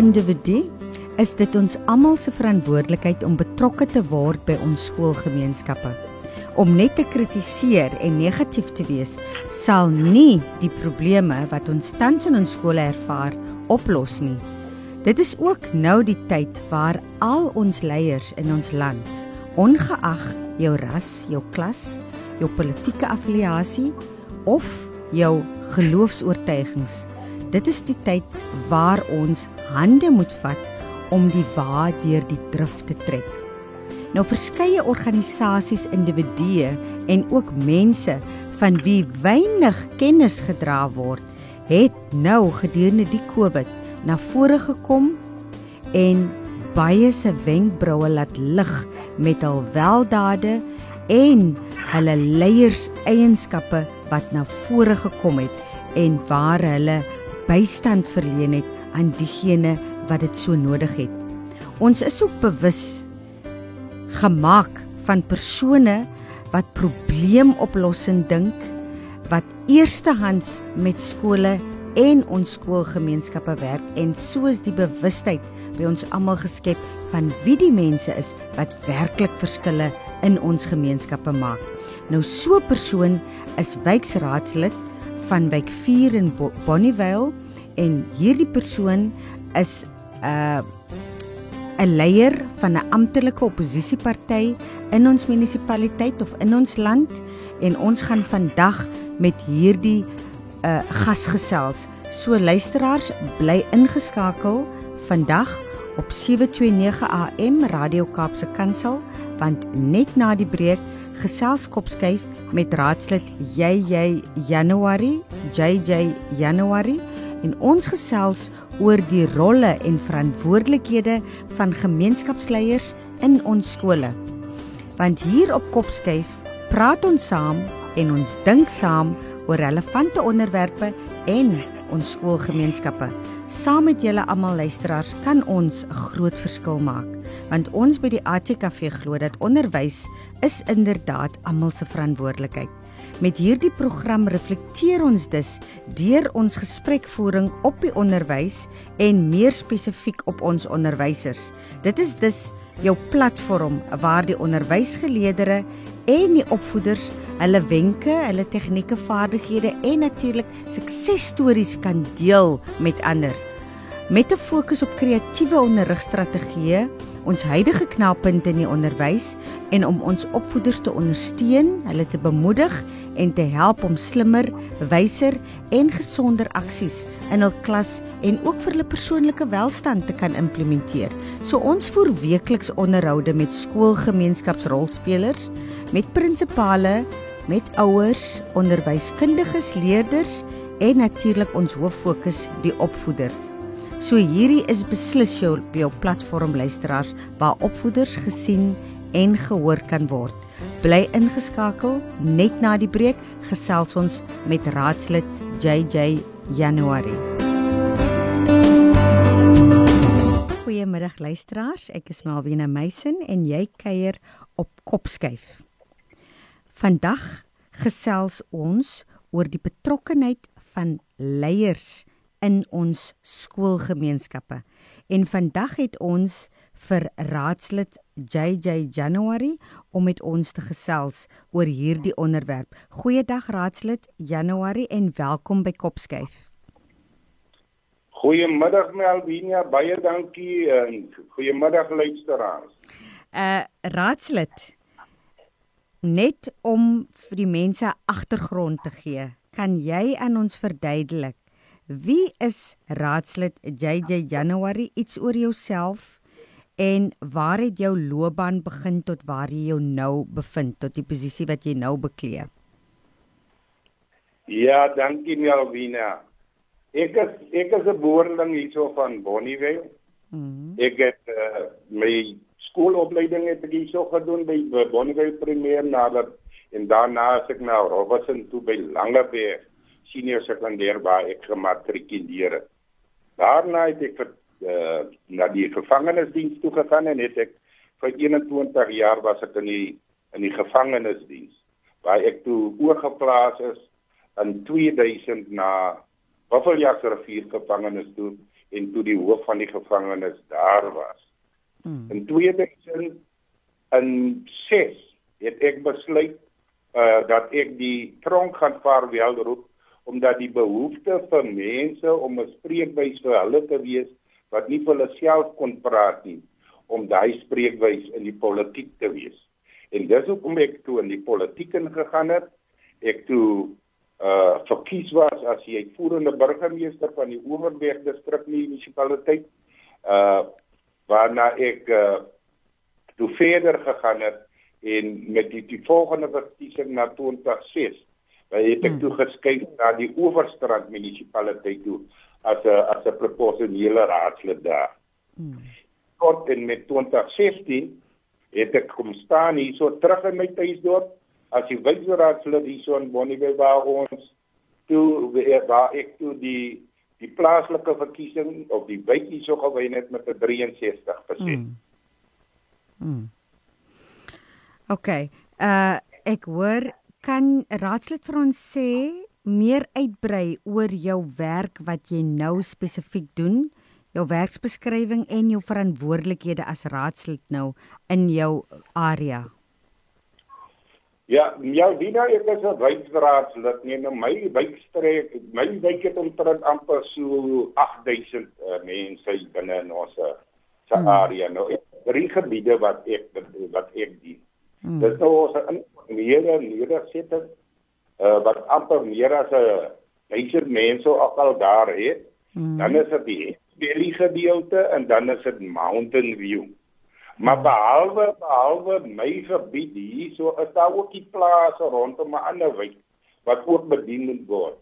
individu is dit ons almal se verantwoordelikheid om betrokke te word by ons skoolgemeenskappe. Om net te kritiseer en negatief te wees sal nie die probleme wat ons tans in ons skole ervaar oplos nie. Dit is ook nou die tyd waar al ons leiers in ons land, ongeag jou ras, jou klas, jou politieke affiliasie of jou geloofs-oortuigings, dit is die tyd waar ons hande moet vat om die wa deur die drif te trek. Nou verskeie organisasies, individue en ook mense van wie weinig kennis gedra word, het nou gedurende die Covid na vore gekom en baie se wenkbroue laat lig met hul weldade en hulle leiers eienskappe wat na vore gekom het en waar hulle bystand verleen het aan diegene wat dit so nodig het. Ons is ook bewus gemaak van persone wat probleemoplossing dink wat eerstehands met skole en ons skoolgemeenskappe werk en soos die bewustheid by ons almal geskep van wie die mense is wat werklik verskille in ons gemeenskappe maak. Nou so 'n persoon is wijkraadslid van wijk 4 in Bonnievale en hierdie persoon is 'n uh, 'n leier van 'n amptelike oppositieparty in ons munisipaliteit of in ons land en ons gaan vandag met hierdie uh, gas gesels. So luisteraars, bly ingeskakel vandag op 729 AM Radio Kaapse Kansel want net na die breek gesels kopskuif met raadslid JJ Januarie, JJ Januarie en ons gesels oor die rolle en verantwoordelikhede van gemeenskapsleiers in ons skole. Want hier op Kopskuif praat ons saam en ons dink saam oor relevante onderwerpe en ons skoolgemeenskappe. Saam met julle almal luisteraars kan ons 'n groot verskil maak, want ons by die ATKV glo dat onderwys is inderdaad almal se verantwoordelikheid. Met hierdie program reflekteer ons dus deur ons gesprekvoering op die onderwys en meer spesifiek op ons onderwysers. Dit is dus jou platform waar die onderwysgeleerders en die opvoeders hulle wenke, hulle tegnieke, vaardighede en natuurlik suksesstories kan deel met ander. Met 'n fokus op kreatiewe onderrigstrategieë ons huidige knelpunte in die onderwys en om ons opvoeders te ondersteun, hulle te bemoedig en te help om slimmer, wyser en gesonder aksies in hul klas en ook vir hulle persoonlike welstand te kan implementeer. So ons voer weekliks onderhoude met skoolgemeenskapsrolspelers, met prinsipale, met ouers, onderwyskundiges, leerders en natuurlik ons hoof fokus die opvoeder. So hierdie is beslis jou op jou platform luisteraars waar opvoeders gesien en gehoor kan word. Bly ingeskakel net na die breek gesels ons met raadslid JJ Januarie. Goeiemiddag luisteraars, ek is Malwena Meisen en jy kuier op Kopskuif. Vandag gesels ons oor die betrokkenheid van leiers in ons skoolgemeenskappe. En vandag het ons vir raadslid JJ January om met ons te gesels oor hierdie onderwerp. Goeiedag raadslid January en welkom by Kopskyf. Goeiemiddag Melvina, baie dankie en goeiemiddag luisteraars. Uh raadslid net om vir die mense agtergrond te gee, kan jy aan ons verduidelik Wie is raadslid JJ January iets oor jouself en waar het jou loopbaan begin tot waar jy jou nou bevind tot die posisie wat jy nou beklee? Ja, dankie Melvina. Ek is ek is 'n boerling hierso van Bonnievale. Mm -hmm. Ek het uh, my skoolopleiding het ek hierso gedoen by Bonnievale Primêr nadat en daarna het ek nou Robertson toe by Langeberg senior sekondêr waar ek gematrikuleer het. Daarna het ek vir uh, na die gevangenisdiens toe gegaan en het ek vir 21 jaar was ek in die in die gevangenisdiens waar ek toe oorgeplaas is in 2000 na Buffeljagrivier gevangenis toe en toe die hoof van die gevangenis daar was. Hmm. In 2006 het ek besluit uh dat ek die tronk gaan vaarwel roep omdat die behoefte vir mense om 'n spreekwys vir hulle te wees wat nie vir hulle self kon praat nie om daai spreekwys in die politiek te wees. En dis hoekom ek toe in die politiek ingegaan het. Ek toe uh verkies was as die uitvoerende burgemeester van die Oeverberg distrik munisipaliteit. Uh waarna ek uh toe verder gegaan het en met die, die volgende verkiesing na 2006 Hy het ek hmm. toe geskuif na die Oeverstrand munisipaliteit toe as 'n as 'n proporsionele raadslid daar. Hmm. Kort in met 2016 het ek kom staan hier so terug in my tuisdorp as die wijkraadslid hier so in Bonnievale waar ons toe waar ek toe die die plaaslike verkiesing of die wykie so gewen het met 'n 63%. Hmm. Hmm. OK. Uh ek hoor kan raadslid vir ons sê meer uitbrei oor jou werk wat jy nou spesifiek doen, jou werksbeskrywing en jou verantwoordelikhede as raadslid nou in jou area? Ja, ja, Dina, ek is 'n wijkraadslid. Nee, nou my wijkstreek, my wijk het omtrent amper so 8000 uh, mense binne in ons uh, hmm. area nou. Drie gebiede wat ek wat ek dien. Hmm. Dis nou ons informele nedersetting uh, wat amper meer as 'n duisend mense ook al daar het. Hmm. Dan is dit die Valley gedeelte en dan is dit Mountain View. Maar hmm. behalwe behalwe my gebied hier, so is daar ook die plase rondom 'n ander wijk wat ook bedien moet word.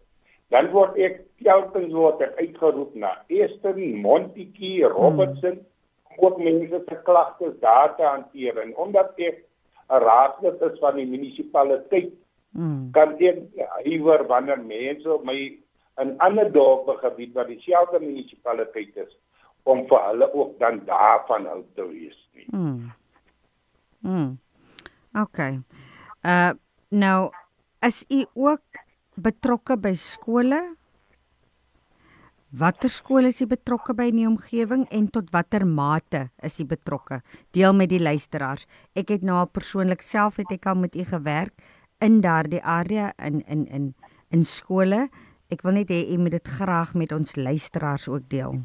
Dan word ek telkens word ek uitgeroep na Eastern, Montetjie, Robertson, hmm. ook mense se klagtes daar te hanteer en omdat ek 'n raadslid is van die munisipaliteit mm. kan ek hiewer wanneer mense op my in ander dorpe gebied wat dieselfde munisipaliteit is om vir hulle ook dan daarvan hulp te wees nie. Mm. Mm. Okay. Uh nou as u ook betrokke by skole Watter skole is jy betrokke by in die omgewing en tot watter mate is jy betrokke? Deel met die luisteraars. Ek het nou persoonlik self het ek al met u gewerk in daardie area in in in in skole. Ek wil net hê u moet dit graag met ons luisteraars ook deel.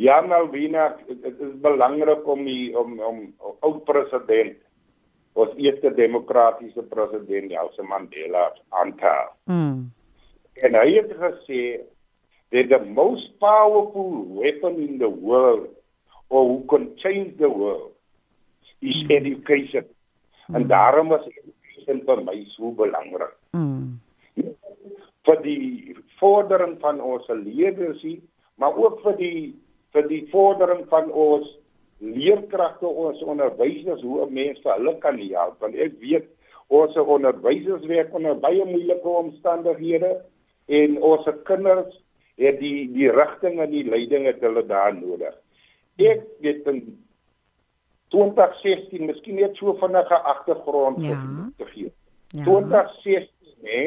Ja, Malvina, dit is belangrik om die, om om oud president ons eerste demokratiese president Nelson Mandela aan te haal. Mm. En hy het gesê that the most powerful weapon in the world or who can change the world is mm. education. Mm. En daarom is education vir my so belangrik. Mm. vir die vordering van ons leerders, maar ook vir die vir die vordering van ons leerkragte, ons onderwysers hoe 'n mens vir hulle kan help. Want ek weet ons onderwysers werk onder baie moeilike omstandighede en ons kinders het die die rigting en die leiding het hulle daar nodig. Ek weet in 2016 miskien net so vinnige agtergrond ja. te gee. Ja. 2016 hè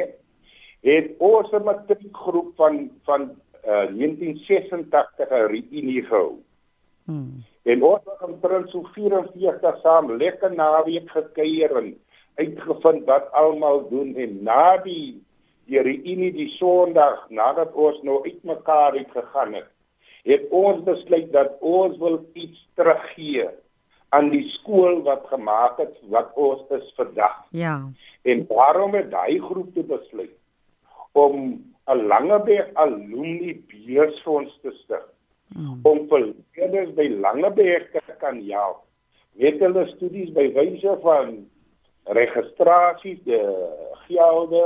het ons 'n matriekgroep van van uh, 1986 'n reunie gehou. Hmm. En ons het omtrent so 44 saam lekker naweek gekuier en uitgevind wat almal doen en na die die reunie die Sondag nadat ons nou uitmekaar het gegaan het, het ons besluit dat ons wil iets teruggee aan die skool wat gemaak het wat ons is vandag. Ja. En daarom het daai groep te besluit om 'n Langeberg alumni beursfonds te stig. Hmm. Om vir leerders by Langeberg te kan help met hulle studies by wyse van registrasie, die gelde,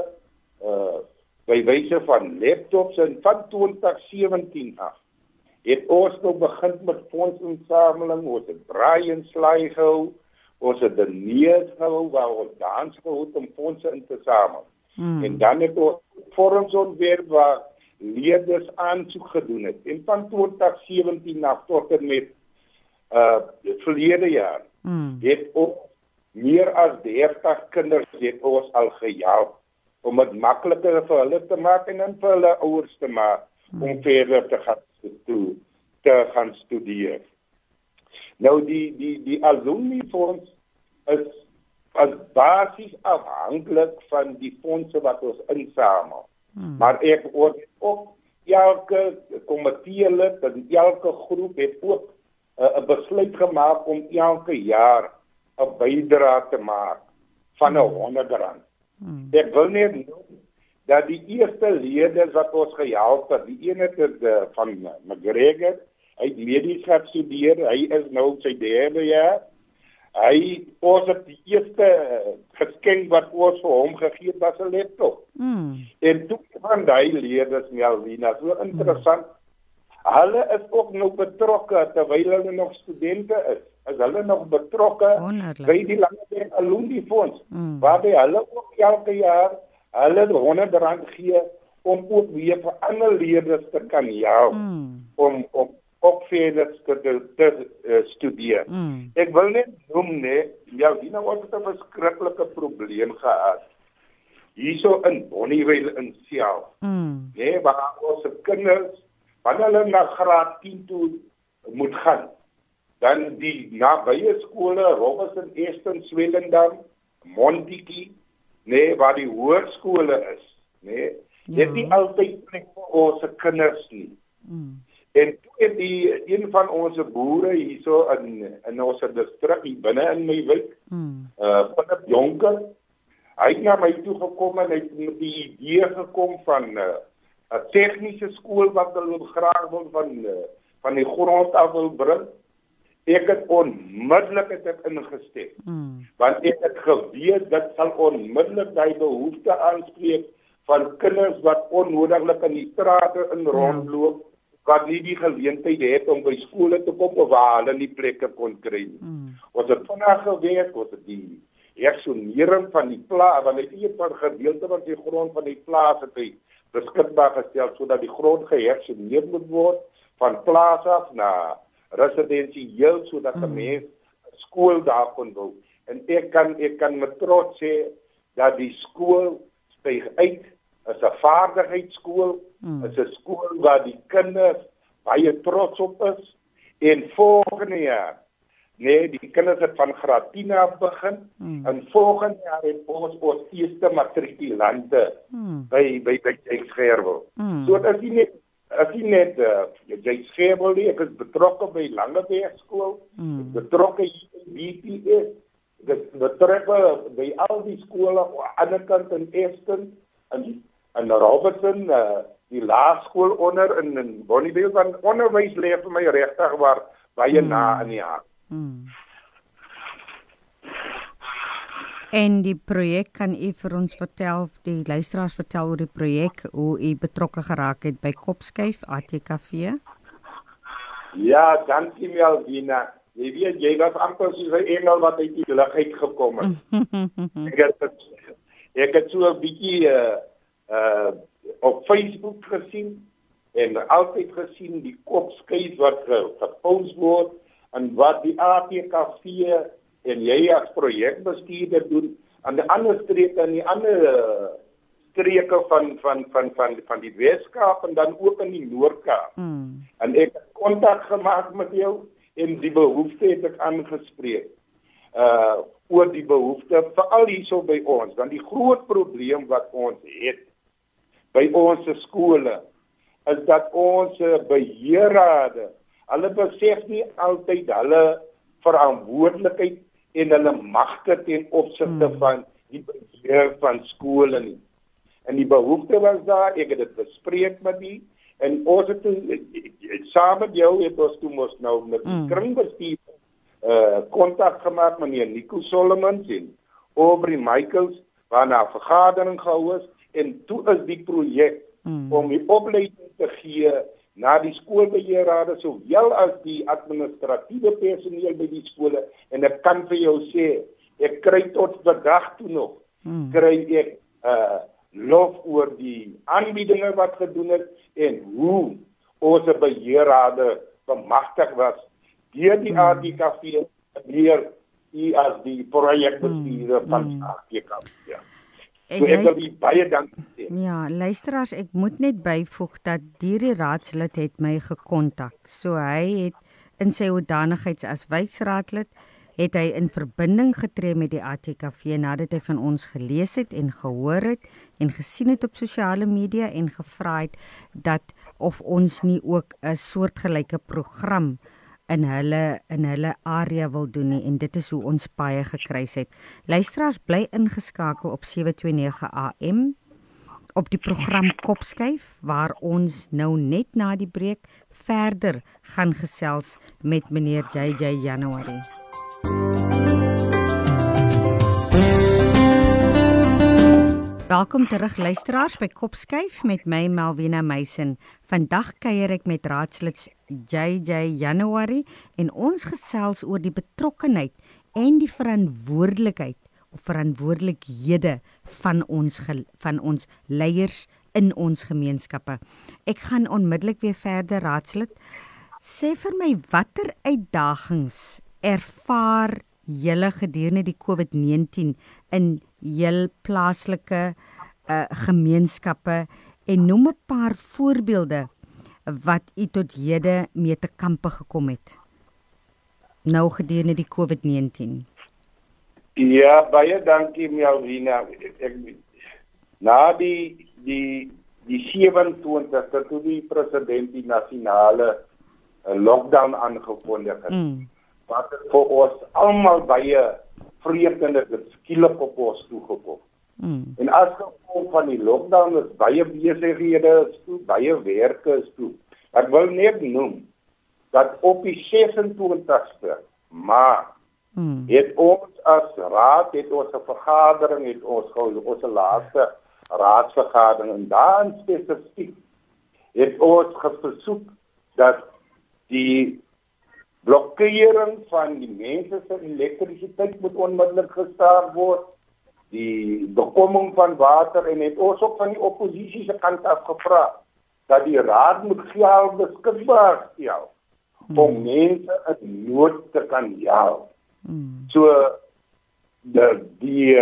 uh by wyse van laptops en van 2017 af het ons nou begin met fondsinsameling, ons het braai en slaai gehou, ons het die neus gehou waar ons dans gehou om fondse in te samel. Hmm. En dan het ons vorms ontwerp waar leerders aansoek gedoen het. En van 2017 af tot en met uh verlede jaar hmm. het ons meer as 30 kinders het ons al gehelp om dit makliker vir hulle te maak en dan vir hulle ouers te maak om hmm. verder te gaan toe te gaan studeer. Nou die die die alumni fonds is as basies afhanklik van die fondse wat ons insamel. Hmm. Maar ek ook ook elke komitee lid en elke groep het ook uh, 'n besluit gemaak om elke jaar 'n bydrae te maak van 'n 100 rand. Hmm. Ek wil net noem dat die eerste lede wat ons gehelp het, die ene het uh, van McGregor, hy het medies gestudeer, hy is nou sy derde jaar. Hy ons het die eerste uh, geskenk wat ons vir hom gegee het, was 'n laptop. Mm. En toe van daai leerders Melvina, so interessant. Mm. Hulle is ook nog betrokke terwyl hulle nog studente is. As hulle nog betrokke by die Landbou Alumni Fonds, mm. waar hulle ook elke jaar hulle 100 rand gee om ook weer vir ander leerders te kan help mm. om om ook verder te, te, te uh, studeer. Mm. Ek wil net noem nee, ja, hier nou het 'n verskriklike probleem gehad. Hierso in Bonnievale in self. Mm. Nee, waar ons kinders wanneer hulle na graad 10 toe moet gaan, dan die nabye skole, Robinson Eastern Swellendam, Montetjie, nee, waar die hoërskole is, nee, ja. dit is altyd plek vir ons kinders nie. Mm. En toe die een van ons boere hierso in in ons distrik hier binne in my wijk, mm. uh Philip Jonker, hy het na my toe gekom en hy het met die idee gekom van 'n uh, tegniese skool wat hulle graag wil van uh, van die grond af wil bring. Ek het onmiddellik het ek ingestem. Mm. Want ek het geweet dit sal onmiddellik daai behoefte aanspreek van kinders wat onnodiglik in die strate in rondloop. Ja wat nie die geleentheid het om by skole te kom of waar hulle nie plekke kon kry nie. Mm. Ons het vandag gewerk, ons het die hersonering van die plaas, want dit is 'n gedeelte van die grond van die plaas het hy beskikbaar gestel sodat die grond gehersoneer moet word van plaas af na residensieel sodat mm. mense skool daar kon bou. En ek kan ek kan met trots sê dat die skool styg uit is 'n vaardigheidsskool, mm. is 'n skool waar die kinders baie trots op is en volgende jaar nee, die kinders het van graad 10 af begin mm. en volgende jaar het ons ons eerste matrikulante mm. by by by Eksgerwel. Mm. So dit is nie as jy net uh, jy Eksgerwel nie, ek is betrokke by Langeberg skool, mm. betrokke by BPS dit betreffe by al die skole aan die ander kant in Eastern en in Robertson uh, die laerskool onder in in Bonnievale van onderwys lê vir my regtig waar baie hmm. na in die hart. Hmm. En die projek kan u vir ons vertel, die luisteraars vertel oor die projek, hoe u betrokke geraak het by Kopskyf ATKV? Ja, dankie Melvina. Jy weet jy was amper so 'n engel wat uit die lug uit gekom het. ek het ek het so 'n bietjie uh, uh op Facebook gesien en altyd gesien die kopskuif wat gepost word en wat die APKV en jy as projekbestuurder doen aan die ander streke en die ander uh, streke van van van van van die Weskaap en dan ook in die Noord-Kaap. Mm. En ek het kontak gemaak met jou en die behoefte het ek aangespreek. Uh oor die behoefte veral hierso by ons, want die groot probleem wat ons het by ons skole is dat ons beheerrade hulle besef nie altyd hulle verantwoordelikheid en hulle magte ten opsigte hmm. van die beheer van skole nie. En die behoefte was daar, ek het dit bespreek met die en ons het toe saam met jou het ons toe mos nou met die hmm. kringbestuur uh kontak gemaak met meneer Nico Solomon en Aubrey Michaels waarna 'n vergadering gehou is en toe is die projek mm. om die opleiding te gee na die skoolbeheerrade sowel as die administratiewe personeel by die skole en ek kan vir jou sê ek kry tot vandag toe nog mm. kry ek uh lof oor die aanbiedinge wat gedoen het en hoe ons beheerrade bemagtig was deur die mm. ADKV deur die as die projekbestuurder mm. van ADKV ja So ek wil baie dankie sê. Ja, luisteraars, ek moet net byvoeg dat hierdie raadslid het my gekontak. So hy het in sy hoedanigheids as wijkraadlid het hy in verbinding getree met die ATKV nadat hy van ons gelees het en gehoor het en gesien het op sosiale media en gevra het dat of ons nie ook 'n soortgelyke program in hulle in hulle area wil doen nie en dit is hoe ons baie gekruis het. Luisteraars bly ingeskakel op 729 AM op die program Kopskyf waar ons nou net na die breek verder gaan gesels met meneer JJ January. Welkom terug luisteraars by Kopskyf met my Melvina Meisen. Vandag kuier ek met raadslid JJ January en ons gesels oor die betrokkeheid en die verantwoordelikheid of verantwoordelikhede van ons van ons leiers in ons gemeenskappe. Ek gaan onmiddellik weer verder raadslid. Sê vir my watter uitdagings ervaar julle gedurende die COVID-19 in jul plaaslike uh, gemeenskappe en noem 'n paar voorbeelde wat u tot hede mee te kampe gekom het. Nou gedurende die COVID-19. Ja baie dankie Melvina. Ek na die die die 27ste toe die president die nasionale uh, lockdown aangekondig het mm. wat vir ons almal baie vreemde dit skielik op ons toegekom. Mm. En as gevolg van die lockdown is baie besighede toe, baie werke is toe. Ek wil net noem dat op die 26ste maar mm. het ons as raad het ons 'n vergadering het ons gehou ons laaste raadsvergadering en daar spesifiek het ons gesoek dat die blokkering van die mense se elektrisiteit moet onmiddellik gestaak word die bekomming van water en het ons ook van die oppositie se kant af gevra dat die raad moet geld beskikbaar stel hmm. om mense in nood te kan help. Hmm. So die die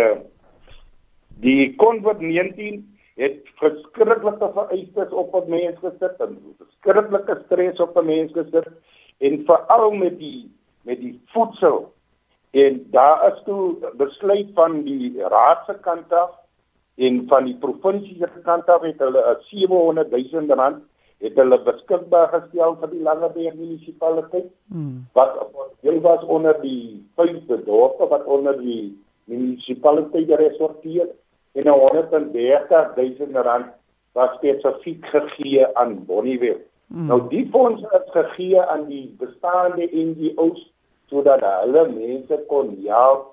die COVID-19 het verskriklike vereistes op op mense gesit en verskriklike stres op op mense gesit en veral met die met die voedsel en daar is toe besluit van die raad se kant af en van die provinsie se kant af het hulle 'n 700 000 rand het hulle beskikbaar gestel vir die Langeberg munisipaliteit hmm. wat heel was onder die vyfde dorpe wat onder die munisipaliteit geresorteer en 130 000 rand was spesifiek gegee aan Bonnieville Mm. Nou die fondse is gegee aan die bestaande NGO's sodat hulle mense kon help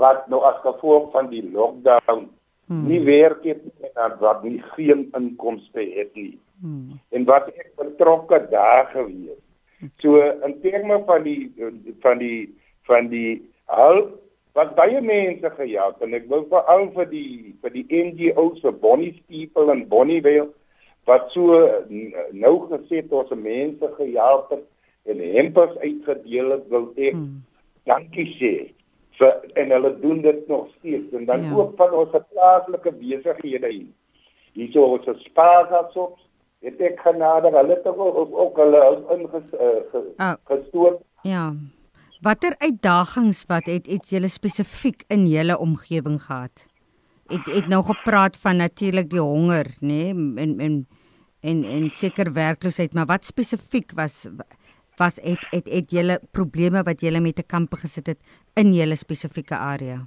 wat nou as gevolg van die lockdown mm. nie werk het en wat nie geen inkomste het nie. Mm. En wat ek betrokke daar gewees. So in terme van die van die van die hulp wat baie mense gehelp en ek wil veral vir die vir die NGO's vir Bonnie People en Bonnievale wat so nou gesê het ons mense gehelp het en hempels uitgedeel het wil ek hmm. dankie sê vir en hulle doen dit nog steeds en dan ja. ook van ons plaaslike besighede hier hierso ons spaargasops het ek genade hulle het ook, ook hulle ingestoot uh, oh. ja watter uitdagings wat het iets julle spesifiek in julle omgewing gehad het het nou gepraat van natuurlik die honger nê nee, en en en en seker werkloosheid maar wat spesifiek was was het het het julle probleme wat julle met 'n kampe gesit het in julle spesifieke area?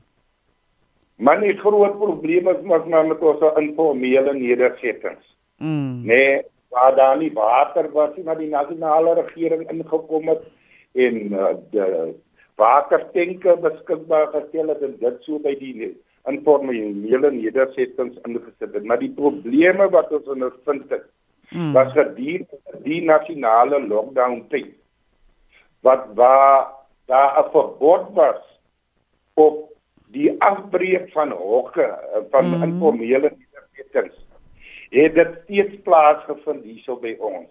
Man die groot probleme is maar met ons informele nedersettings. Mm. nee waar daar nie water was nie maar die nasionale regering ingekom het en uh, die watertenke beskikbaar gestel het en dit so by die informele nedersettings ingesit het. Maar die probleme wat ons ondervind het hmm. was gedurende die nasionale lockdown tyd wat waar daar 'n verbod was op die afbreek van hokke van hmm. informele nedersettings het dit steeds plaasgevind hierso by ons.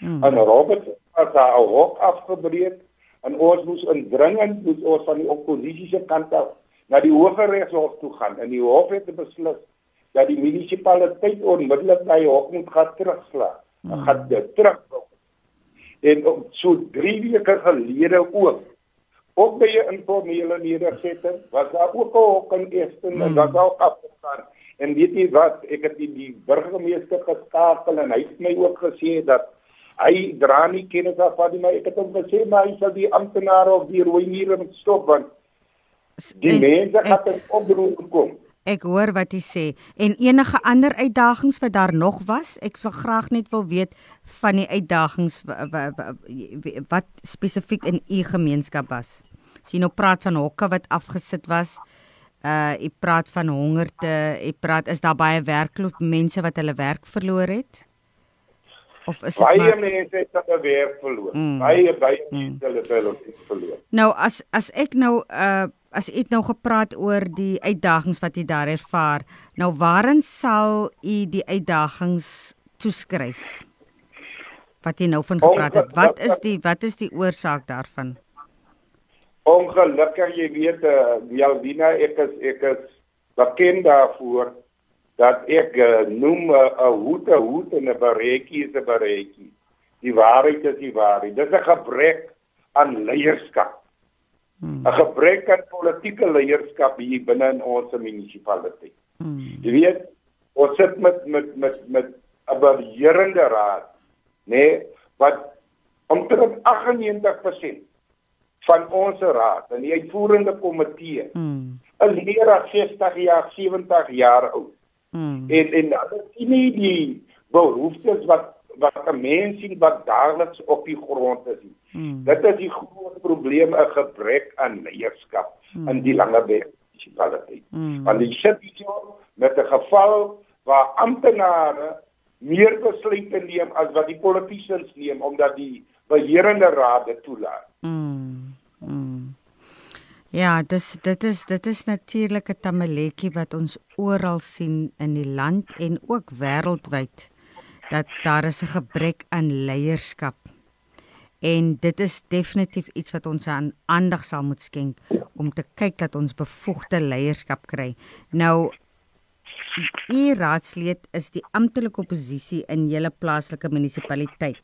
Hmm. En Robert het daar 'n hok afgebreek en ons moes indringend moet ons van die oppositie se kant af na die Hooggeregshof toe gaan en die hof het beslis dat die munisipaliteit onmiddellik daai hof moet gaan terugslaan. Hmm. gaan dit terug. En so 3 weke gelede ook ook by 'n informele nedersetting was daar ook 'n hok in Esten hmm. en dat ook afgestaan. En weet jy wat, ek het die, die burgemeester geskakel en hy het my ook gesê dat hy dra nie kennis af van die maar ek het hom gesê maar hy sal die amptenare of die rooi mure moet stop want Die mense het 'n oproep gekom. Ek hoor wat jy sê en enige ander uitdagings wat daar nog was. Ek sal graag net wil weet van die uitdagings wat spesifiek in u gemeenskap was. As jy nou praat van hokke wat afgesit was, uh jy praat van hongerte, jy praat is daar baie werkloos mense wat hulle werk verloor het? Of is dit baie maar... mense het hulle werk verloor. Mm. Baie baie mm. mense het hulle werk verloor. Nou as as ek nou uh as u nou gepraat oor die uitdagings wat u daar ervaar, nou waarin sal u die uitdagings toeskryf? Wat jy nou van gepraat het, wat is die wat is die oorsaak daarvan? Ongelukkig jy weet eh uh, Jalvina ek is ek is bekend daarvoor dat ek uh, noem 'n uh, hoed 'n hoed en 'n baretjie is 'n baretjie. Die waarheid is die waarheid. Dit is 'n gebrek aan leierskap. Hmm. 'n gebrek aan politieke leierskap hier binne in ons munisipaliteit. Hmm. Jy weet, ons sit met met met met 'n beheerende raad, nê, nee, wat omtrent 98% van ons raad en die uitvoerende komitee hmm. is meer as 60 jaar, 70 jaar oud. Hmm. En en dat is nie die behoeftes wat wat 'n mens sien wat daagliks op die grond is. Hmm. Dit is die groot probleem 'n gebrek aan leierskap hmm. in die Langeberg munisipaliteit. Hmm. Want die sit hier met 'n geval waar amptenare meer besluite neem as wat die politicians neem omdat die beheerende raad dit toelaat. Hmm. Hmm. Ja, dis dit is dit is natuurlik 'n tamaletjie wat ons oral sien in die land en ook wêreldwyd dat daar is 'n gebrek aan leierskap. En dit is definitief iets wat ons aan aandag sal moet skenk om te kyk dat ons bevoegde leierskap kry. Nou u raadslid is die amptelike oppositie in julle plaaslike munisipaliteit.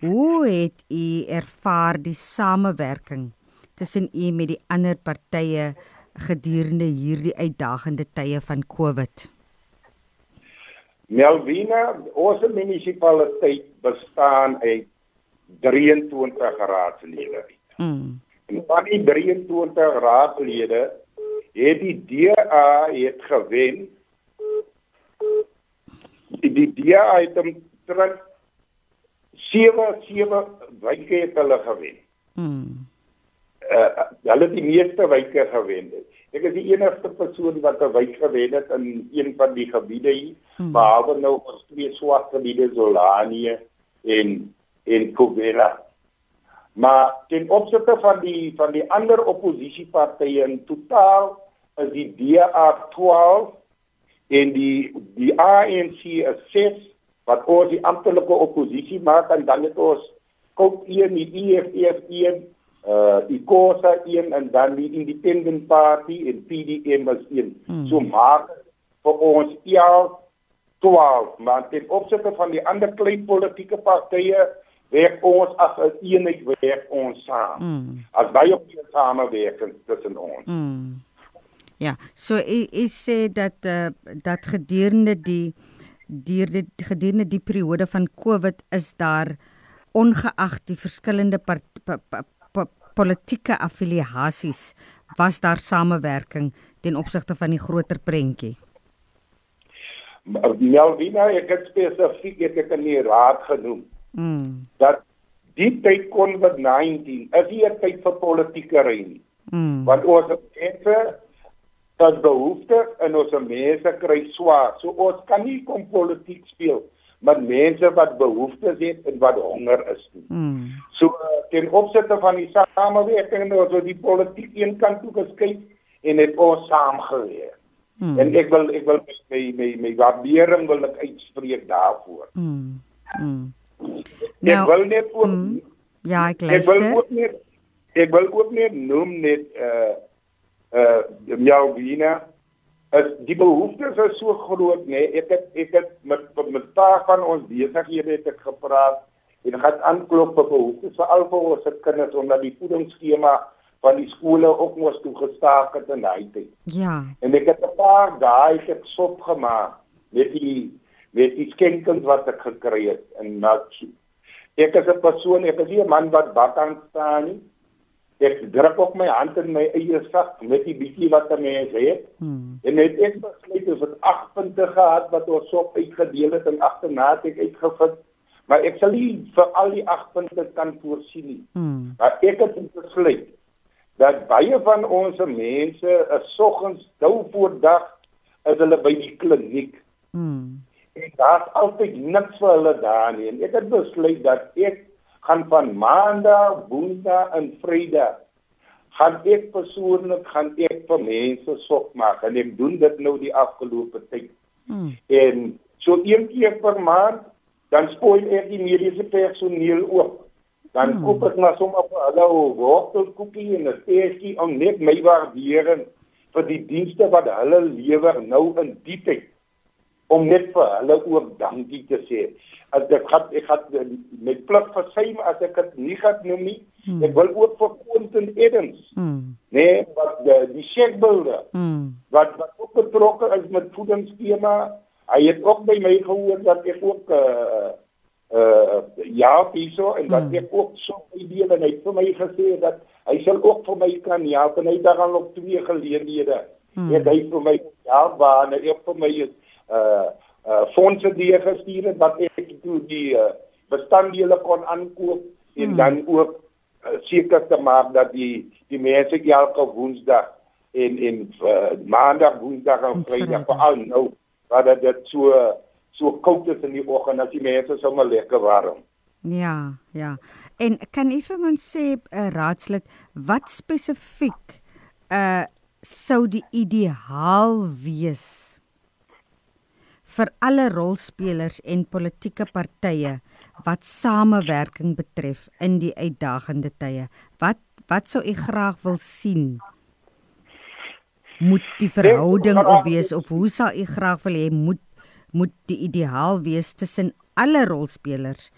Hoe het u ervaar die samewerking tussen u met die ander partye gedurende hierdie uitdagende tye van COVID? Melvina, ons munisipaliteit bestaan uit 23 raadslede. Mm. En van die 23 raadslede het die DA het gewen. Die DA het om terug 7 7 wyke het hulle gewen. Mm. Uh, hulle het die meeste wyke gewen. Ek is die enigste persoon wat 'n wijk gewen het in een van die gebiede hier, hmm. behalwe nou ons twee swart gebiede Zolanie en en Kobela. Maar ten opsigte van die van die ander oppositiepartye in totaal is die DA 12 en die die ANC is 6 wat ons die amptelike oppositie maak en dan het ons koop 1 die EFF 1 uh die Kosa een en dan die Independent Party en PDM was een. Hmm. So maak vir ons ja 12 maar ten opsigte van die ander klein politieke partye werk ons as 'n eenheid werk ons saam. Hmm. As baie die samewerking tussen ons. Hmm. Ja, so u sê dat uh, dat gedurende die die gedurende die periode van COVID is daar ongeag die verskillende part, pa, pa, politieke affiliasies was daar samewerking ten opsigte van die groter prentjie. Melvina, ek het spesifiek ek het in die raad genoem. Mm. Dat die tyd kon met 19 is nie 'n tyd vir politieke ry nie. Mm. Want ons mense het behoefte en ons mense kry swaar. So ons kan nie kom politiek speel met mense wat behoeftes het en wat honger is. Mm. So ten opsigte van die samewerking nou so die politiek een kant toe geskei en het ons saamgewerk. Mm. En ek wil ek wil my my my waardering wil ek uitspreek daarvoor. Mm. Mm. Ek nou, wil net ook mm. Ja, ek luister. Ek wil ook net ek wil ook net noem net uh uh jou wiener is die behoeftes is so groot nê nee. ek het ek het met met paar van ons besighede het ek gepraat en gaan aanklop vir behoeftes vir al vir ons kinders omdat die voedingsskema van die skole ook mos toe gestaak het in daai tyd. Ja. En ek het 'n paar daai ek sop gemaak met die met die skenkels wat ek gekry het in Natsu. Ek is 'n persoon, ek is nie 'n man wat bak aan staan nie. Ek druk op my hand in my eie sak met die bietjie wat ek mens het. Hmm. En net ek besluit as dit 8 punte gehad wat ons sop uitgedeel het en agterna het ek uitgevind maar ek sal nie vir al die 8 punte kan voorsien nie. Hmm. Maar ek het besluit dat baie van ons mense is soggens dou voor dag as hulle by die kliniek. Hmm. En daar's altyd niks vir hulle daar nie. En ek het besluit dat ek gaan van maandag, woensdag en vrydag gaan ek persoonlik gaan ek vir mense sog maak en ek doen dit nou die afgelope tyd. Hmm. En so een keer per maand dan spoil ek die mediese personeel ook. Dan hmm. koop ek maar sommer vir hulle 'n wortelkoekie en 'n teetjie om net my waardering vir die dienste wat hulle lewer nou in die tyd om net vir hulle ook dankie te sê. As ek het ek het met plig versuim as ek dit nie gehad noem nie. Hmm. Ek wil ook vir Quentin Edens. Hmm. Nee, wat die, die checkbilde. Hmm. Wat wat ook betrokke is met voedingsskema hy het ook by my gehoor dat ek ook uh uh ja, hierso en dat hmm. ek ook so idee en hy het vir my gesê dat hy sal ook vir my kan ja, en hy daar al op twee geleenthede. Hmm. Het hy vir my ja, waar hy vir my uh uh fondse die gestuur het wat ek toe die uh, bestanddele kon aankoop en hmm. dan ook uh, seker te maak dat die die mense elke woensdag en en uh, maandag, woensdag en vrydag veral nou wat dit so so koud is in die oggend as die mense sommer lekker warm. Ja, ja. En kan u vir ons sê uh, raadslid wat spesifiek uh sou die ideaal wees vir alle rolspelers en politieke partye wat samewerking betref in die uitdagende tye. Wat wat sou u graag wil sien? moet die verhouding of wees of hoe sal u graag wil hê moet moet die ideaal wees tussen alle rolspelers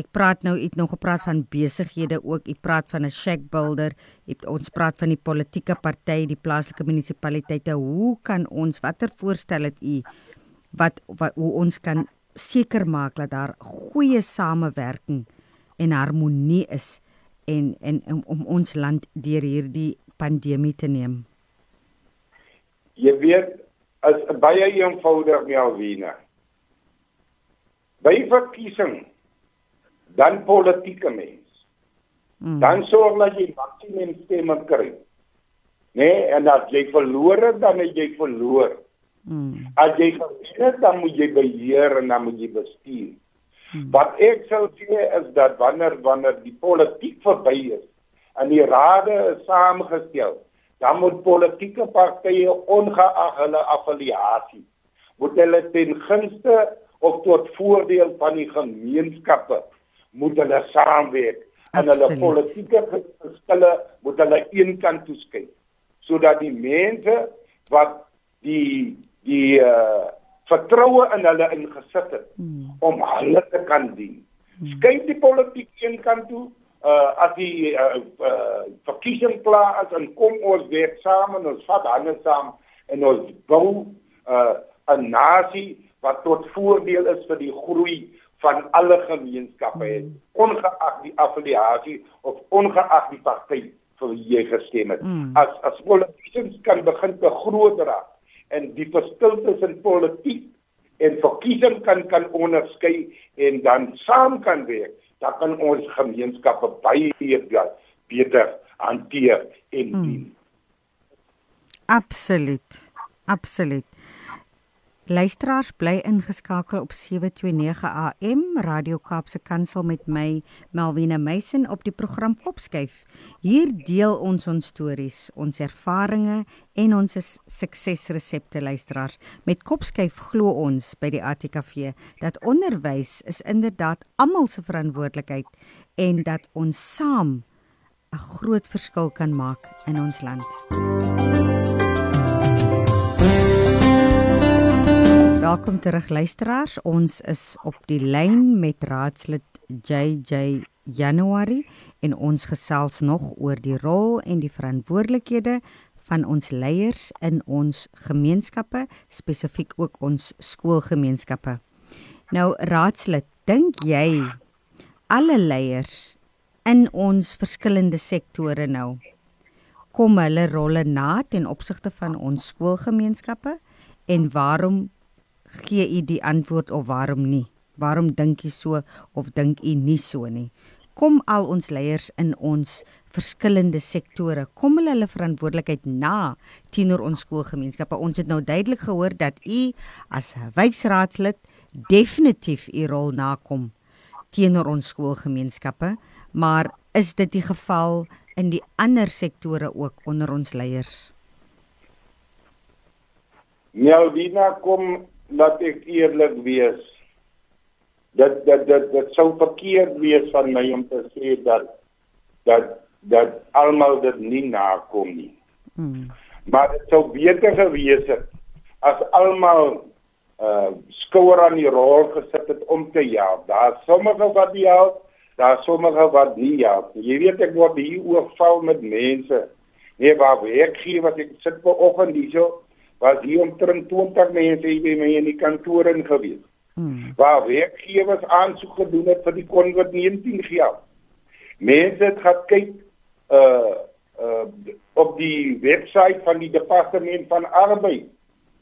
ek praat nou iets nog gepraat van besighede ook u praat van 'n shack builder het ons praat van die politieke party die plaaslike munisipaliteite hoe kan ons watter voorstel het u wat, wat hoe ons kan seker maak dat daar goeie samewerking en harmonie is en en om, om ons land deur hierdie pandemie te neem Jy weet as baie eenvoudig Melvina. By verkiesing dan politieke mens. Mm. Dan sorg dat jy maksimum stemme kry. Nee, en as jy verloor het, dan het jy verloor. Mm. As jy het, dan moet jy beheer en dan moet jy bestuur. Mm. Wat ek sou sê is dat wanneer wanneer die politiek verby is en die rade is saamgestel, dan moet politieke partye ongeag hulle affiliasie moet hulle ten gunste of tot voordeel van die gemeenskappe moet hulle saamwerk en hulle politieke verskille moet hulle eenkant toeskei sodat die mense wat die die uh, vertroue in hulle ingesit het hmm. om hulle te kan dien hmm. skei die politiek eenkant toe uh as die uh, uh verkiesing klaar is en kom ons werk saam en ons vat hande saam en ons bou uh 'n nasie wat tot voordeel is vir die groei van alle gemeenskappe het ongeag die affiliasie of ongeag die party vir wie jy gestem het mm. as as politicians kan begin te groot raak en die verskil tussen politiek en verkiesing kan kan onderskei en dan saam kan werk dan kan ons gemeenskappe baie beter hanteer en hmm. dien. Absoluut. Absoluut. Luisteraars bly ingeskakel op 729 AM Radio Kaapse Kansel met my Melvina Meisen op die program Kopskyf. Hier deel ons ons stories, ons ervarings en ons suksesresepte luisteraars. Met Kopskyf glo ons by die ATKV dat onderwys is inderdaad almal se verantwoordelikheid en dat ons saam 'n groot verskil kan maak in ons land. MUZIEK Welkom terug luisteraars. Ons is op die lyn met raadslid JJ January en ons gesels nog oor die rol en die verantwoordelikhede van ons leiers in ons gemeenskappe, spesifiek ook ons skoolgemeenskappe. Nou raadslid, dink jy alle leiers in ons verskillende sektore nou kom hulle rolle na ten opsigte van ons skoolgemeenskappe en waarom gee u die antwoord of waarom nie? Waarom dink jy so of dink u nie so nie? Kom al ons leiers in ons verskillende sektore, kom hulle hulle verantwoordelikheid na teenoor ons skoolgemeenskappe? Ons het nou duidelik gehoor dat u as wyksraadslid definitief u rol nakom teenoor ons skoolgemeenskappe, maar is dit die geval in die ander sektore ook onder ons leiers? Melvina kom laat ek eerlik wees. Dat dat dat dit sou verkeerd wees van my om te sê dat dat dat almal dit nie nakom nie. Hmm. Maar dit sou beter gewees het as almal uh skouer aan die rol gesit het om te help. Daar sommige wat die help, daar sommige wat nie help. Jy weet ek word hier oorval met mense. Nee, waar ek gee wat ek sit ver oggend hierso was hier omtrent 20 mense hier by my in die kantoor in gewees. Hmm. Waar werkgewers aansoek gedoen het vir die COVID-19 geld. Mense het gaan kyk uh uh op die webwerf van die departement van arbeid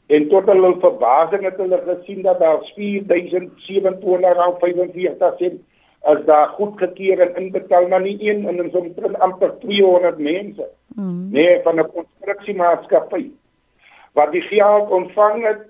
en tot hulle verbasing het hulle gesien dat daar 4745 sent as daar goedgekeur en inbetaal maar nie een en ons omtrent amper 200 mense. Hmm. Nee, van 'n konstruksiemaatskappy wat die geld ontvang het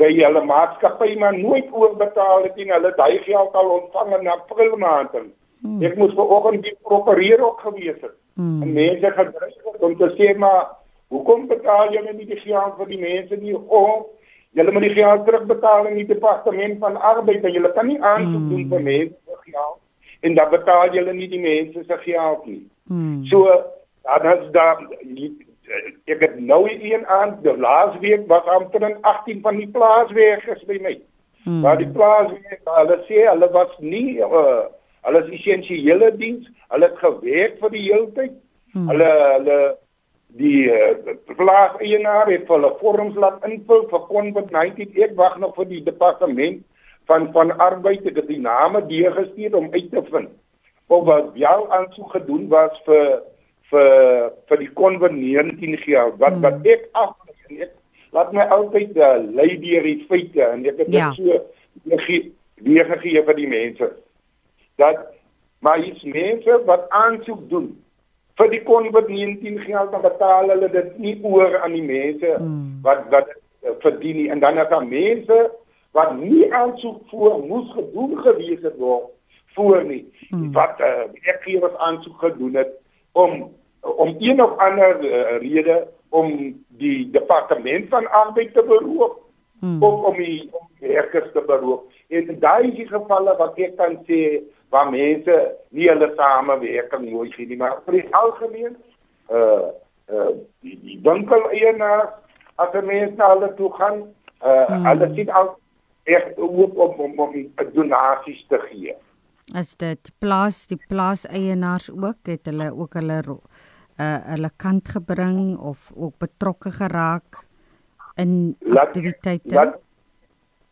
by hulle maatskappy maar nooit oorbetaal het en hulle daai geld al ontvang in April maand. Hmm. Ek moes vanoggend die prokureur ook gewees het. Hmm. En mense gedryf het om te sê maar hoekom betaal julle nie die geld vir die mense nie? Oh, julle moet die geld terugbetaal in die departement van arbeid en julle kan nie aansoek hmm. doen vir mense se geld en dan betaal julle nie die mense se geld nie. Hmm. So dan as daar ek het nou een aan die laasweek was omtrent 18 van die plaaswerkers by my. Hmm. Maar die plaaswerkers, hulle sê hulle was nie uh, hulle is essensiële diens, hulle het gewerk vir die hele tyd. Hmm. Hulle hulle die uh, plaaseienaar het hulle vorms laat invul vir COVID-19. Ek wag nog vir die departement van van arbeid te die name deurgestuur om uit te vind of wat jou aansoek gedoen was vir vir vir die COVID-19 geld wat hmm. wat ek af ek laat my altyd uh, lei deur die feite en ek het ja. dit so weer gegee vir die mense dat maar iets mense wat aansoek doen vir die COVID-19 geld dan betaal hulle dit nie oor aan die mense hmm. wat wat uh, verdien nie en dan is daar mense wat nie aansoek voor moes gedoen gewees het word voor nie hmm. wat uh, ek hier wat aansoek gedoen het om om een of ander uh, rede om die departement van arbeid te beroep hmm. of om die om werkers te beroep. En daai is gevalle wat ek kan sê waar mense nie hulle samewerking mooi sien nie, maar vir die algemeen uh uh die, die winkel eienaar as 'n mens na hulle toe gaan, uh hmm. hulle sien al ek hoop om om, om donasies te gee. As dit plaas die plaas eienaars ook het hulle ook hulle uh hulle kant gebring of ook betrokke geraak in aktiwiteite? Laat,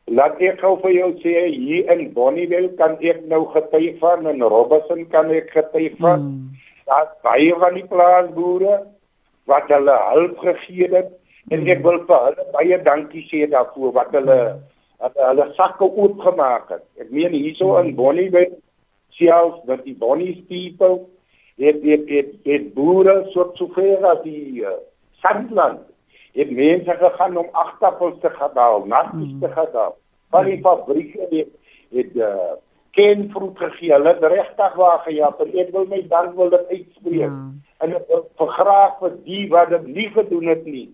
laat ek gou vir jou sê hier in Bonnievale kan ek nou getuig van en Robertson kan ek getuig van. Hmm. Daar's baie van die plaasboere wat hulle hulp gegee het en ek wil vir hulle baie dankie sê daarvoor wat hulle wat hulle sakke oopgemaak het. Ek meen hierso in hmm. Bonnievale selfs dat die Bonnie's people het het het, het boere so sover as die uh, sandland het mense gegaan om agterpols te gedaal, natjies mm. te gedaal. Van die fabrieke het het uh, ken vrot gegee. Hulle het regtig waar gejaag ek wil my dank wil dit uitspreek. Ja. En ek wil vergraag vir die wat dit nie gedoen het nie.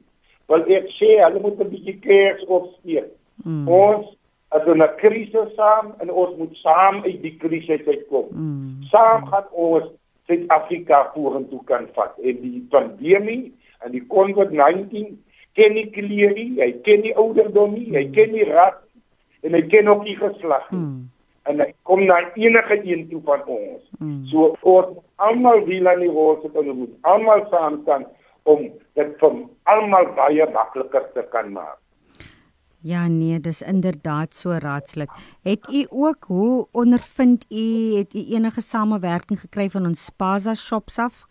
Wil ek sê hulle moet 'n bietjie kers opsteek. Mm. Ons as 'n krisis saam en ons moet saam uit die krisis uitkom. Mm. Saam gaan ons Suid-Afrika vorentoe kan vat. En die pandemie en die COVID-19 ken nie kleer nie, hy ken nie ouderdom nie, hy ken nie ras, en hy ken ook nie geslag nie. Hmm. En hy kom na enige een toe van ons. Hmm. So ons almal wil aan die rol sit en moet almal saam staan om dit vir almal baie makliker te kan maak. Ja nee, dis inderdaad so raadslik. Het u ook hoe ondervind u het u enige samewerking gekry van ons Spaza shops af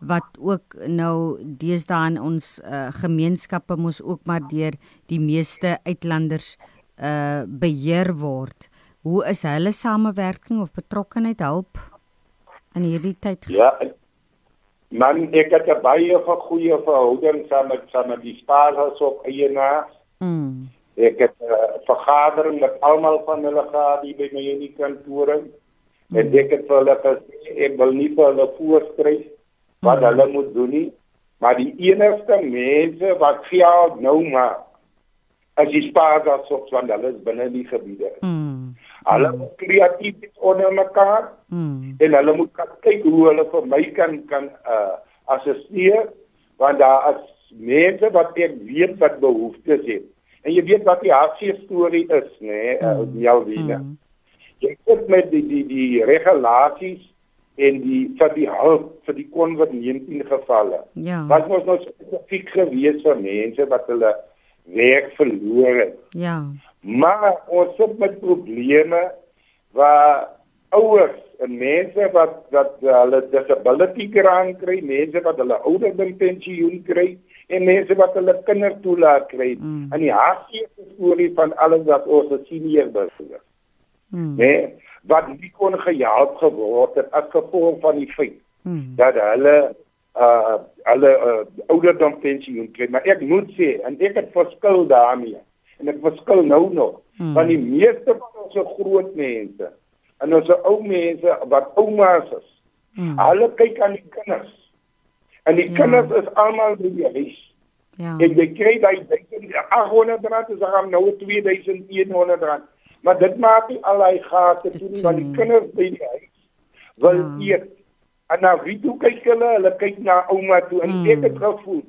wat ook nou deesdae in ons uh, gemeenskappe mos ook maar deur die meeste uitlanders uh beheer word. Hoe is hulle samewerking of betrokkeheid help in hierdie tyd? Ja. Man, ek het baie goeie verhoudings saam met saam met die Spaza shop eienaars. Mm. Ek het 'n uh, vergadering met almal van hulle gehad hier by my in die kantore. Hmm. En ek het vir hulle gesê ek wil nie vir hulle voorskryf wat hmm. hulle moet doen nie, maar die enigste mense wat vir nou maar as die spaarders op van hulle is binne die gebiede. Hmm. Hulle moet kreatief onder mekaar hmm. en hulle moet kyk hoe hulle vir my kan kan uh assisteer want daar is mense wat ek weet wat behoeftes het. En jy weet wat die hartseer storie is, nê, nee, uh, mm. Jalwina. Mm. Jy sit met die die die regulasies en die vir die hulp vir die COVID-19 gevalle. Ja. Wat was nou spesifiek gewees vir mense wat hulle werk verloor het? Ja. Maar ons sit met probleme waar ouers en mense wat wat hulle disability grant kry, mense wat hulle ouderdom pensioen kry, en mense wat hulle kinders toelaat kry mm. in die hartseer storie van alles wat ons senior burgers. Mm. Nee, wat nie kon gehelp geword het as gevolg van die feit mm. dat hulle uh hulle uh, ouderdom pensioen kry. Maar ek moet sê en ek het verskil daarmee. En ek verskil nou nog mm. van die meeste van ons groot mense en ons ou mense wat oumas is. Mm. Hulle kyk aan die kinders En die ja. kinders is almal by die huis. Ja. En jy kry daai 800 rand is dan nou 2100 rand. Maar dit maak nie al hy gate toe nie want die kinders by die huis wil ja. eet. En nou wie toe kyk hulle? Hulle kyk na ouma toe en mm. ek het gevoel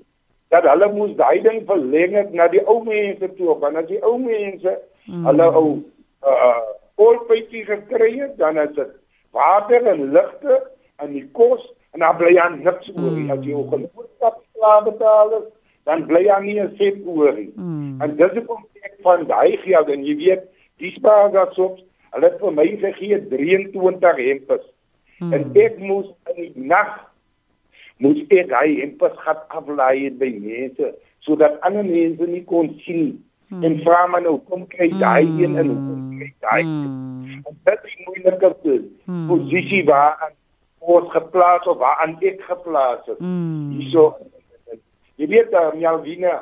dat hulle moes daai ding verleng het na die ou mense toe want as die ou mense mm. hulle ou uh oorpytie gekry het dan is dit water en ligte en die kos en dan bly aan niks oor nie. As jy ook 'n boodskap klaar betaal het, dan bly aan nie 'n sent oor nie. Mm. En dis hoekom ek van daai geld en jy weet, die spaargas op, hulle het vir my gegee 23 hempes. Mm. En ek moes in die nag moes ek daai hempes gaan aflaai by mense sodat ander mense nie kon sien. Mm. En vra maar nou kom kry daai mm. een en kom kry daai. Mm. En dit is moeiliker mm. posisie waar ons geplaas of waar aan ek geplaas het. Mm. Hierso jy weet dan uh, Jalvina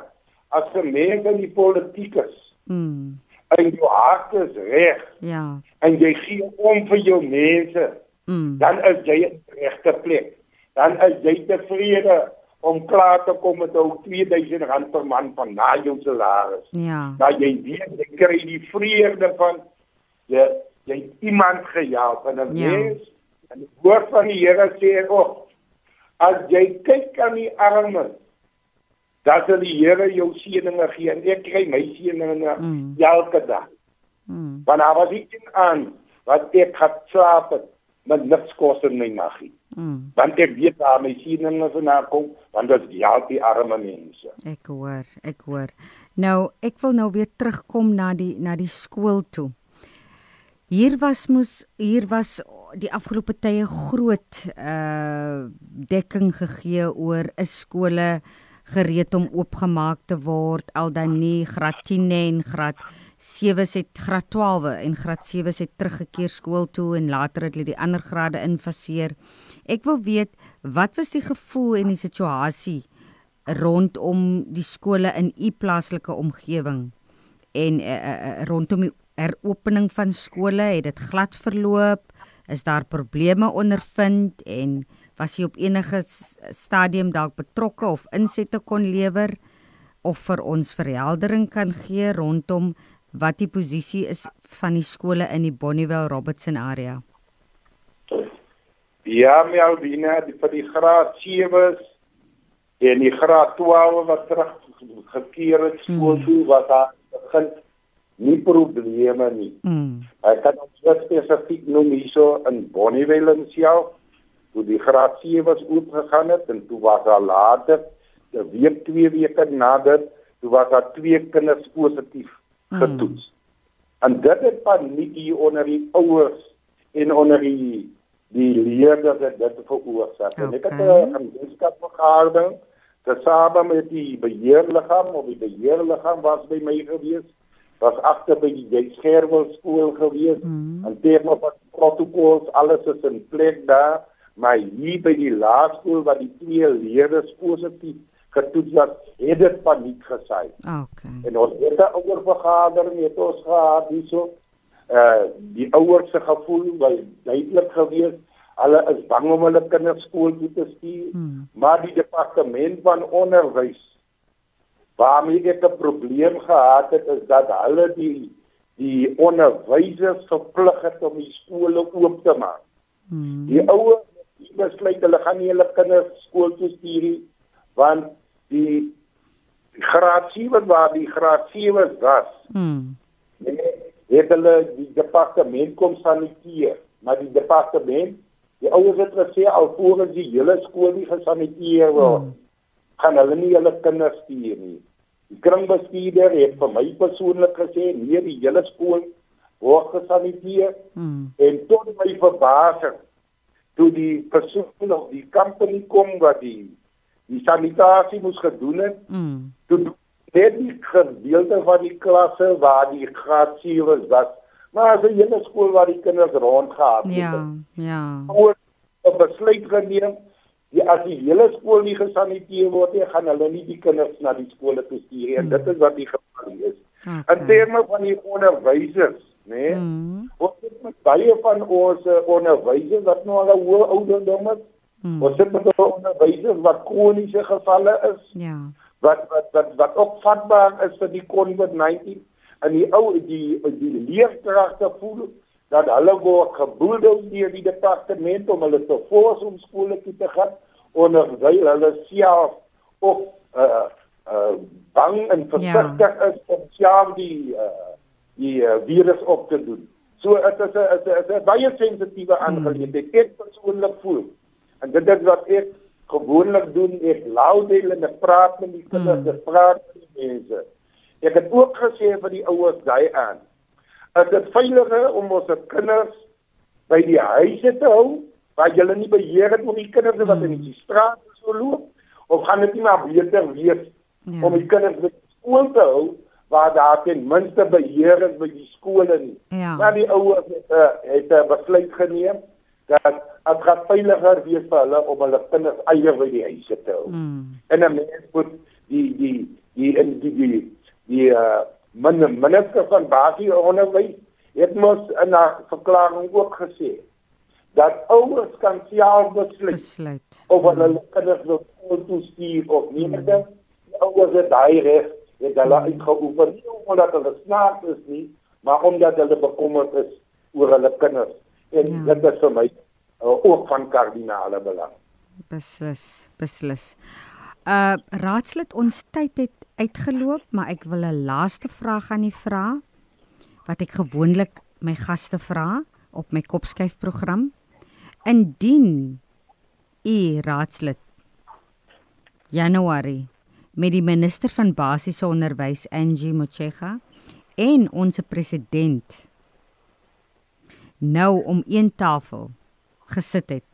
as vir mense in die politiek is. Mm. En jou hart is reg. Ja. En jy gee om vir jou mense. Mm. Dan is jy in die regte plek. Dan is jy tevrede om klaar te kom met ou 2000 rand per maand van na jou salaris. Ja. Nou jy weet jy kry die vrede van jy jy iemand gehelp en 'n ja. mens En die woord van die Here sê ook as jy kyk aan die armes dat sal die Here jou seëninge gee en ek kry my seëninge mm. elke dag. Mm. Want daar was iets aan wat ek het slaap met niks kos in my magie. Mm. Want ek weet daar my seëninge vandaan kom want dit is ja die arme mense. Ek hoor, ek hoor. Nou, ek wil nou weer terugkom na die na die skool toe. Hier was mos hier was die afgelope tye groot uh dekking gegee oor 'n skole gereed om oopgemaak te word. Al dan nie graad 10 en graad 7 het graad 12 en graad 7 het teruggekeer skool toe en later het hulle die ander grade infaseer. Ek wil weet wat was die gevoel en die situasie rondom die skole in u plaaslike omgewing? En uh, uh, rondom die heropening van skole het dit glad verloop is daar probleme ondervind en was jy op enige stadium dalk betrokke of insette kon lewer of vir ons verheldering kan gee rondom wat die posisie is van die skole in die Bonnievale Robertson area? Ja, my Albina, die vir die graad 7s en die graad 12 wat terug gekeer het skool hmm. toe was daar begin nie probleme nie. Mm. Ek kan ons spesifiek noem hierso in Bonnievale self toe die graad 7 was oopgegaan het en toe was daar later 'n week twee weke nader toe was daar twee kinders positief hmm. getoets. Mm. En dit het paniek hier onder die ouers en onder die die leerders het dit veroorsaak. Okay. En ek het 'n gemeenskap vergadering tesame met die beheerliggaam of die beheerliggaam was by my gewees was agter by die Skerwel skool gewees mm. en terme van protokols alles is in plek daar maar hier by die laerskool waar die twee leerders positief getoets was, het dit paniek gesaai. Okay. En ons het 'n ouer vergadering het ons gehad hierso. Uh die ouers se gevoel was duidelik geweest. Hulle is bang om hulle kinders skool toe te stuur, hmm. maar die departement van onderwys waarmee ek 'n probleem gehad het is dat hulle die die onderwysers verplig het om die skole oop te maak. Hmm. Die ouers besluit hulle gaan nie hulle kinders skool toe stuur nie want die graad 7 waar die graad 7 was. Mm. Nee, het hulle die departement kom saniteer, maar die departement, die ouers het gesê al voor die hele skool nie gesaniteer word, mm. gaan hulle nie hulle kinders stuur nie. Die kringbestuurder het vir my persoonlik gesê nee, die hele skool word gesaniteer. Mm. En tot my verbasing toe die persoon of die company kom wat die die sanitasie moes gedoen het. Mm. Toe het die gedeelte van die klasse waar die graad 7 was, maar as 'n hele skool waar die kinders rondgehaal het. Ja, ja. Oor 'n besluit geneem Die as die hele skool nie gesaniteer word nie, gaan hulle nie die kinders na die skole toe stuur nie. Mm. Dit is wat die geval is. Okay. In terme van die onderwysers, né? Nee, mm. Ons het met baie van ons onderwysers wat nou al 'n hoë ouderdom het, Hmm. Ons het met onderwysers wat kroniese gevalle is. Ja. Wat wat wat wat opvatbaar is vir die COVID-19 en die ou die die leerkragte voel dat hulle word geboedel deur die departement om hulle te force om skole toe te gaan onderwyl hulle self of uh uh bang en versigtig ja. is om self die uh die uh, virus op te doen. So dit is 'n is 'n baie sensitiewe hmm. aangeleentheid. Hmm. Ek persoonlik voel En dit is wat ek gewoonlik doen, ek lou deel en ek praat met die kinders, mm. ek praat met die mense. Ek het ook gesê vir die ouers daai aan. Is dit veiliger om ons kinders by die huise te hou waar jy nie beheer het oor die kinders wat in die straat so loop of gaan dit nie maar beter wees ja. om die kinders by skool te hou waar daar ten minste beheer is by die skole nie. Ja. Maar die ouers het 'n het 'n besluit geneem dat dit gaan veiliger wees vir hulle om hulle kinders eier by die huise te hou. Mm. En 'n mens moet die die die in die die die uh min minister van basiese onderwys het mos in 'n verklaring ook gesê dat ouers kan self besluit, besluit. of hulle mm. kinders wil skool toe stuur of nie. Mm. Die ouers het daai reg het hulle mm. uitgeoefen nie omdat hulle snaaks is nie, maar omdat hulle bekommerd is oor hulle kinders. En ja. dit is vir my uh, ook van kardinale belang. Beslis, beslis. Uh raadslid ons tyd het uitgeloop, maar ek wil 'n laaste vraag aan u vra wat ek gewoonlik my gaste vra op my kopskuif program. Indien u raadslid Januarie met die minister van basiese onderwys Angie Motshega en ons president nou om een tafel gesit het.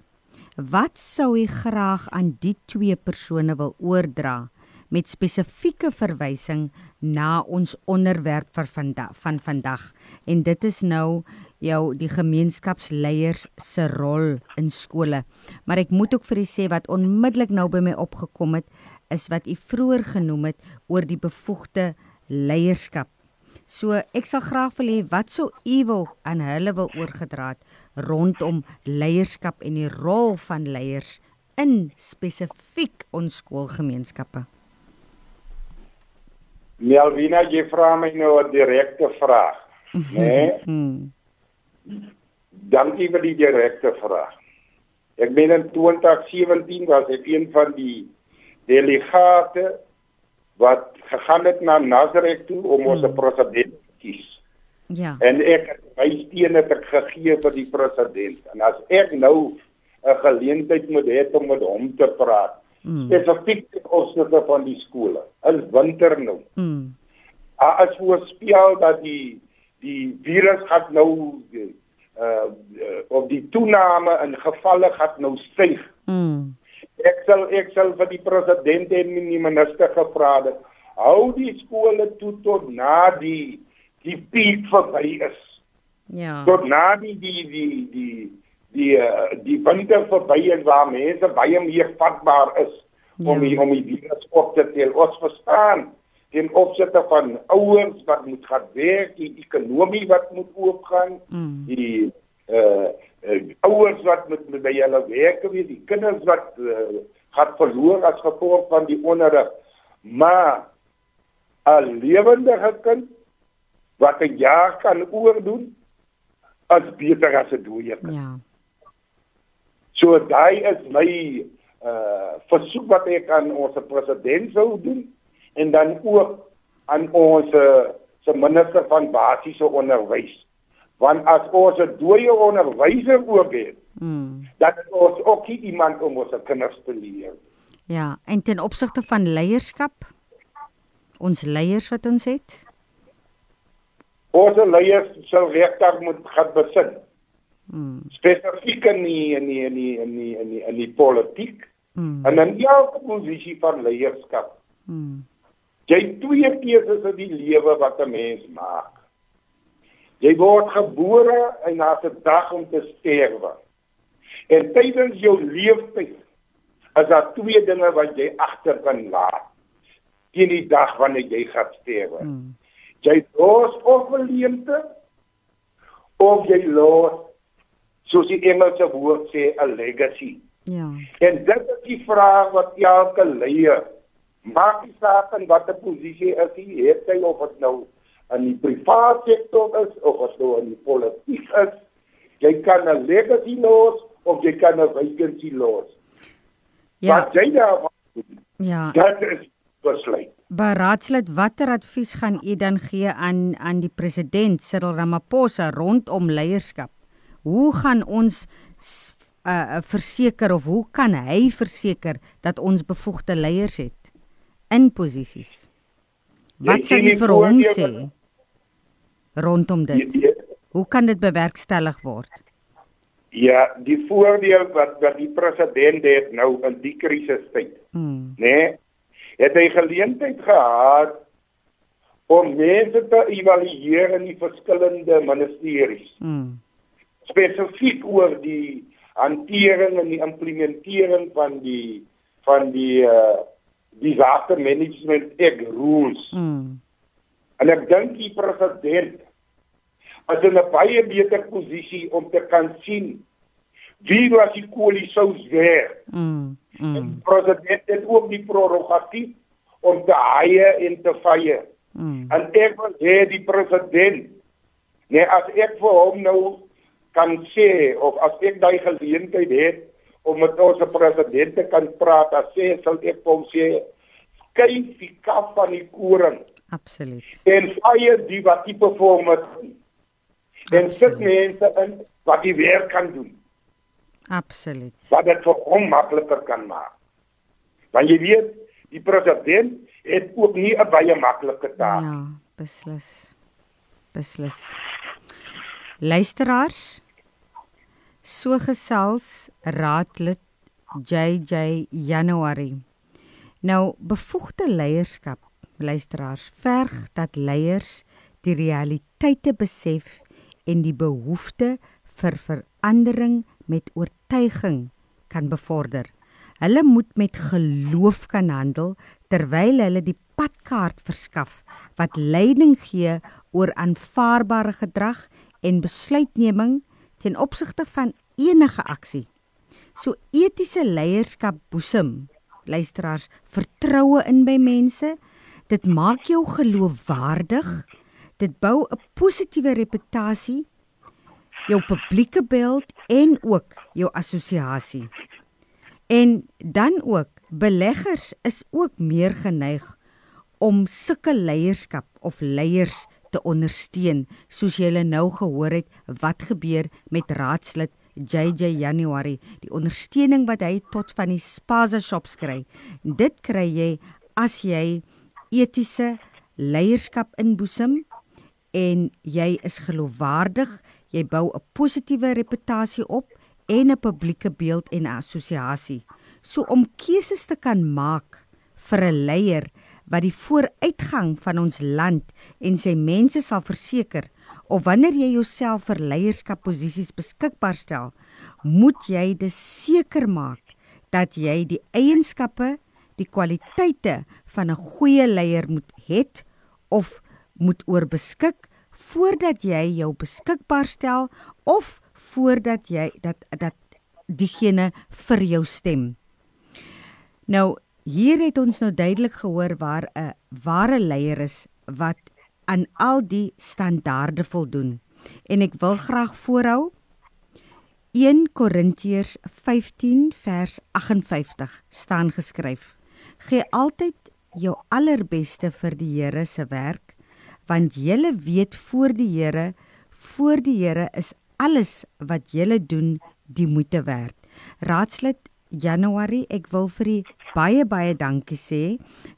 Wat sou u graag aan die twee persone wil oordra met spesifieke verwysing na ons onderwerp vir vandag van vandag en dit is nou jou die gemeenskapsleiers se rol in skole. Maar ek moet ook vir u sê wat onmiddellik nou by my opgekom het is wat u vroeër genoem het oor die bevoegde leierskap. So ek sal graag wil hê wat sou u wil aan hulle wil oorgedra het rondom leierskap en die rol van leiers in spesifiek ons skoolgemeenskappe? Melvina, jy vra my nou 'n direkte vraag, né? Nee? Dankie vir die direkte vraag. Ek meen in 2017 was ek een van die delegate wat gegaan het na Nazareth toe om ons hmm. president te kies. Ja. En ek het my steene te gegee vir die president. En as ek nou 'n geleentheid moet hê om met hom te praat, mm. spesifiek oor die van die skole. Is winter nou. Mm. As voorspel dat die die virus gaan nou uh of die toename in gevalle gaan nou styg. Mm. Ek sal ek sal vir die president en die minister gevra het. Hou die skole toe tot na die die piek verby is. Ja. Tot na die die die die die uh, die winter verby is waar mense baie meer vatbaar is ja. om die, om die virus op te tel. Ons verstaan in opsigte van ouers wat moet gaan werk, die ekonomie wat moet oopgaan, mm. die uh uh, ouers wat met, by hulle werk weer die kinders wat uh, gaan verloor as gevolg van die onderrig maar 'n lewendige kind wat 'n jaar kan oordoen as beter as 'n dooie kind. Ja. So daai is my uh versoek wat ek aan ons president sou doen en dan ook aan ons uh, se minister van basiese onderwys. Want as ons 'n dooie onderwyser ook het mm. dat ons ook iemand om ons kinders te leer ja en ten opsigte van leierskap ons leiers wat ons het? Ons leiers sal regtig moet gaan besin mm. spesifiek in die in die in die in die in die, in die politiek mm. en in elke posisie van leierskap mm. jy twee keuses in die lewe wat 'n mens maak Jy word gebore en daar's 'n dag om te sterwe. En tydens jou lewenstyd is daar twee dinge wat jy agter kan laat. Teen die dag wanneer jy gaan sterwe. Hmm. Jy los of leemte of jy los soos die Engelse woord sê 'n legacy. Ja. En dit is die vraag wat elke leier maak nie saak in watter posisie is hy, het hy of dit nou in die private sektor is of as nou in die politiek is, jy kan 'n legacy los of jy kan 'n vacancy los. Ja. Wat jy daar Ja. Dit is besluit. Beraadslid, watter advies gaan u dan gee aan aan die president Cyril Ramaphosa rondom leierskap? Hoe gaan ons uh verseker of hoe kan hy verseker dat ons bevoegde leiers het in posisies? Wat sê jy vir hom sê? rondom dit? Hoe kan dit bewerkstellig word? Ja, die voordeel wat wat die president het nou in die krisistyd, hmm. né? Nee, het hy geleentheid gehad om mense te evalueer in die verskillende ministeries. Hmm. Spesifiek oor die hantering en die implementering van die van die uh disaster management act rules. Hmm. En ek dink die president is in 'n baie beter posisie om te kan sien wie was die koalisous weer. Mm. mm. Die president het ook die prerogatief om te haie en te vye. Mm. En ek wil hê die president nee as ek vir hom nou kan sê of as ek daai geleentheid het om met ons president te kan praat, as sê sal ek hom sê kyk die kaf van die koring. Absoluut. En vye die wat tipe vorm het en sit mense in wat die werk kan doen. Absoluut. Wat dit vir hom makliker kan maak. Want jy weet, die president het ook nie 'n baie maklike taak. Ja, beslis. Beslis. Luisteraars, so gesels raadlid JJ Januarie. Nou bevoegde leierskap, luisteraars, verg dat leiers die realiteite besef en die behoefte vir verandering met oortuiging kan bevorder. Hulle moet met geloof kan handel terwyl hulle die padkaart verskaf wat leiding gee oor aanvaarbare gedrag en besluitneming ten opsigte van enige aksie. So etiese leierskap boesem luisteraars vertroue in by mense. Dit maak jou geloofwaardig Dit bou 'n positiewe reputasie, jou publieke beeld en ook jou assosiasie. En dan ook beleggers is ook meer geneig om sulke leierskap of leiers te ondersteun. Soos jy nou gehoor het wat gebeur met raadslid JJ January? Die ondersteuning wat hy tot van die spaza shops kry. Dit kry jy as jy etiese leierskap inboesem en jy is geloofwaardig jy bou 'n positiewe reputasie op en 'n publieke beeld en assosiasie so om keuses te kan maak vir 'n leier wat die vooruitgang van ons land en sy mense sal verseker of wanneer jy jouself vir leierskapposisies beskikbaar stel, moet jy dit seker maak dat jy die eienskappe, die kwaliteite van 'n goeie leier moet het of moet oorbeskik voordat jy jou beskikbaar stel of voordat jy dat dat diegene vir jou stem. Nou Hier het ons nou duidelik gehoor waar 'n ware leier is wat aan al die standaarde voldoen. En ek wil graag voorhou 1 Korintiërs 15 vers 58 staan geskryf: Gee altyd jou allerbeste vir die Here se werk, want julle weet voor die Here, voor die Here is alles wat julle doen die moeite werd. Raadslid Januarie, ek wil vir u baie baie dankie sê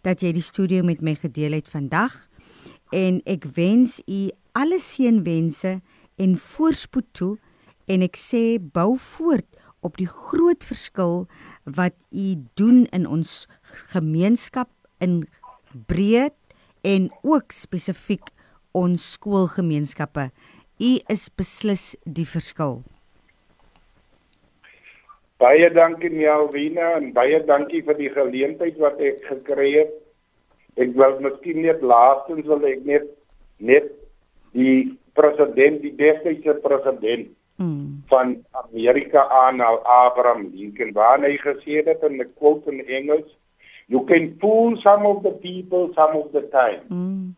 dat jy die studio met my gedeel het vandag en ek wens u alle seënwense en voorspoed toe en ek sê bou voort op die groot verskil wat u doen in ons gemeenskap in breed en ook spesifiek ons skoolgemeenskappe. U is beslis die verskil. Baie dankie Melvina en baie dankie vir die geleentheid wat ek gekry het. Ek wil miskien net laastens wil ek net net die president, die destydse president mm. van Amerika aan al Abraham Lincoln waar hy gesê het in 'n quote in Engels, you can fool some of the people some of the time. Mm.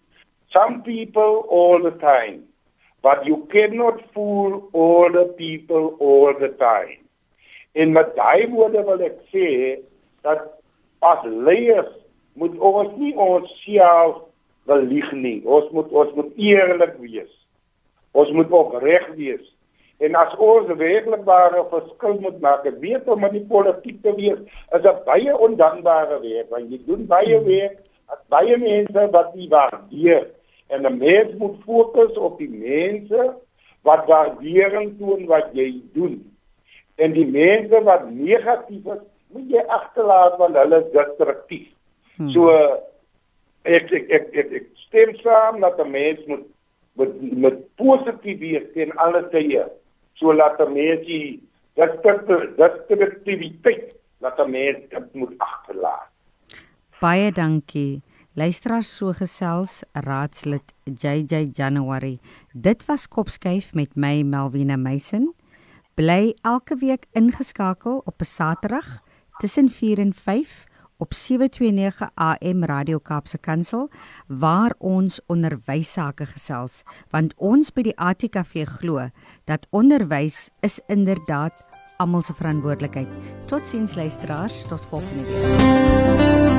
Some people all the time, but you cannot fool all the people all the time. En met daai woorde wil ek sê dat as leiers moet ons nie ons self belieg nie. Ons moet ons moet eerlik wees. Ons moet opreg wees. En as ons werklik ware verskil moet maak, weet om in die politiek te wees, is 'n baie ondankbare werk want jy doen baie werk, as baie mense wat nie waardeer en 'n mens moet fokus op die mense wat waardering toon wat jy doen en die mense wat negatief is, moet jy agterlaat want hulle is destruktief. Hmm. So ek ek ek ek, ek stem saam dat 'n mens moet met met positief wees teen alle tye. So laat 'n mens die destruktiwiteit laat 'n mens dit moet agterlaat. Baie dankie. Luisteraars so gesels raadslid JJ January. Dit was Kopskyf met my Melvina Meisen bly elke week ingeskakel op 'n Saterdag tussen 4 en 5 op 729 AM Radio Kaapse Kansel waar ons onderwys sake gesels want ons by die ATKV glo dat onderwys is inderdaad almal se verantwoordelikheid. Totsiens luisteraars, tot volgende week.